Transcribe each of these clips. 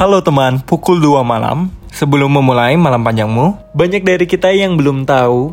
Halo teman, pukul 2 malam. Sebelum memulai malam panjangmu, banyak dari kita yang belum tahu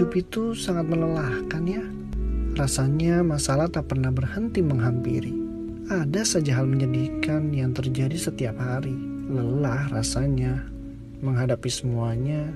Hidup itu sangat melelahkan ya. Rasanya masalah tak pernah berhenti menghampiri. Ada saja hal menyedihkan yang terjadi setiap hari. Lelah rasanya menghadapi semuanya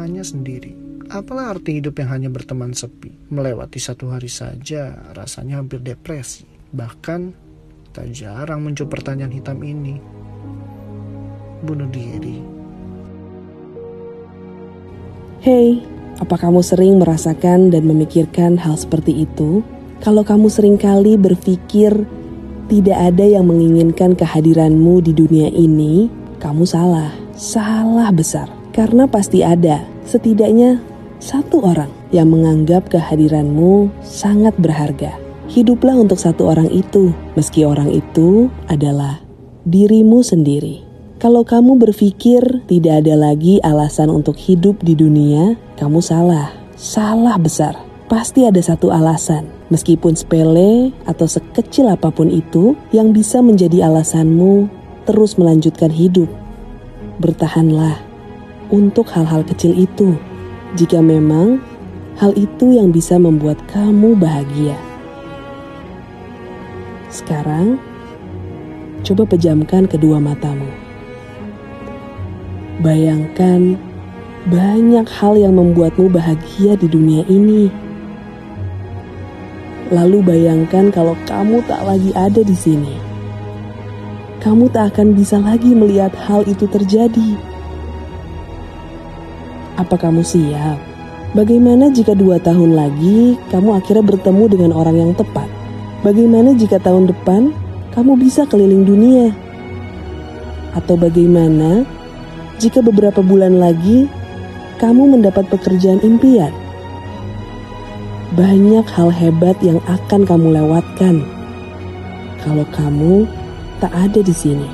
hanya sendiri. Apalah arti hidup yang hanya berteman sepi? Melewati satu hari saja rasanya hampir depresi. Bahkan tak jarang muncul pertanyaan hitam ini. Bunuh diri. Hey, apa kamu sering merasakan dan memikirkan hal seperti itu? Kalau kamu sering kali berpikir tidak ada yang menginginkan kehadiranmu di dunia ini, kamu salah. Salah besar. Karena pasti ada, setidaknya satu orang yang menganggap kehadiranmu sangat berharga. Hiduplah untuk satu orang itu, meski orang itu adalah dirimu sendiri. Kalau kamu berpikir tidak ada lagi alasan untuk hidup di dunia, kamu salah. Salah besar. Pasti ada satu alasan, meskipun sepele atau sekecil apa pun itu, yang bisa menjadi alasanmu terus melanjutkan hidup. Bertahanlah untuk hal-hal kecil itu jika memang hal itu yang bisa membuat kamu bahagia. Sekarang, coba pejamkan kedua matamu. Bayangkan banyak hal yang membuatmu bahagia di dunia ini. Lalu bayangkan kalau kamu tak lagi ada di sini. Kamu tak akan bisa lagi melihat hal itu terjadi apa kamu siap? Bagaimana jika dua tahun lagi kamu akhirnya bertemu dengan orang yang tepat? Bagaimana jika tahun depan kamu bisa keliling dunia? Atau bagaimana jika beberapa bulan lagi kamu mendapat pekerjaan impian? Banyak hal hebat yang akan kamu lewatkan kalau kamu tak ada di sini.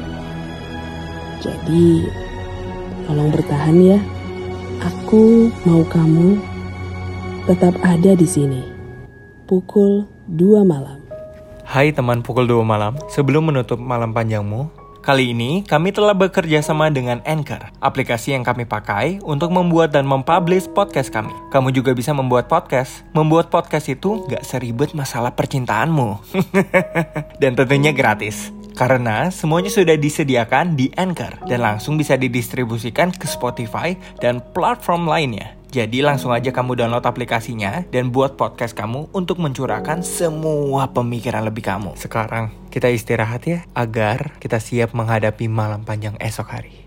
Jadi, tolong bertahan ya. Aku mau kamu tetap ada di sini. Pukul 2 malam. Hai teman pukul 2 malam. Sebelum menutup malam panjangmu, Kali ini kami telah bekerja sama dengan Anchor, aplikasi yang kami pakai untuk membuat dan mempublish podcast kami. Kamu juga bisa membuat podcast. Membuat podcast itu gak seribet masalah percintaanmu. dan tentunya gratis. Karena semuanya sudah disediakan di Anchor dan langsung bisa didistribusikan ke Spotify dan platform lainnya. Jadi langsung aja kamu download aplikasinya dan buat podcast kamu untuk mencurahkan semua pemikiran lebih kamu. Sekarang kita istirahat ya agar kita siap menghadapi malam panjang esok hari.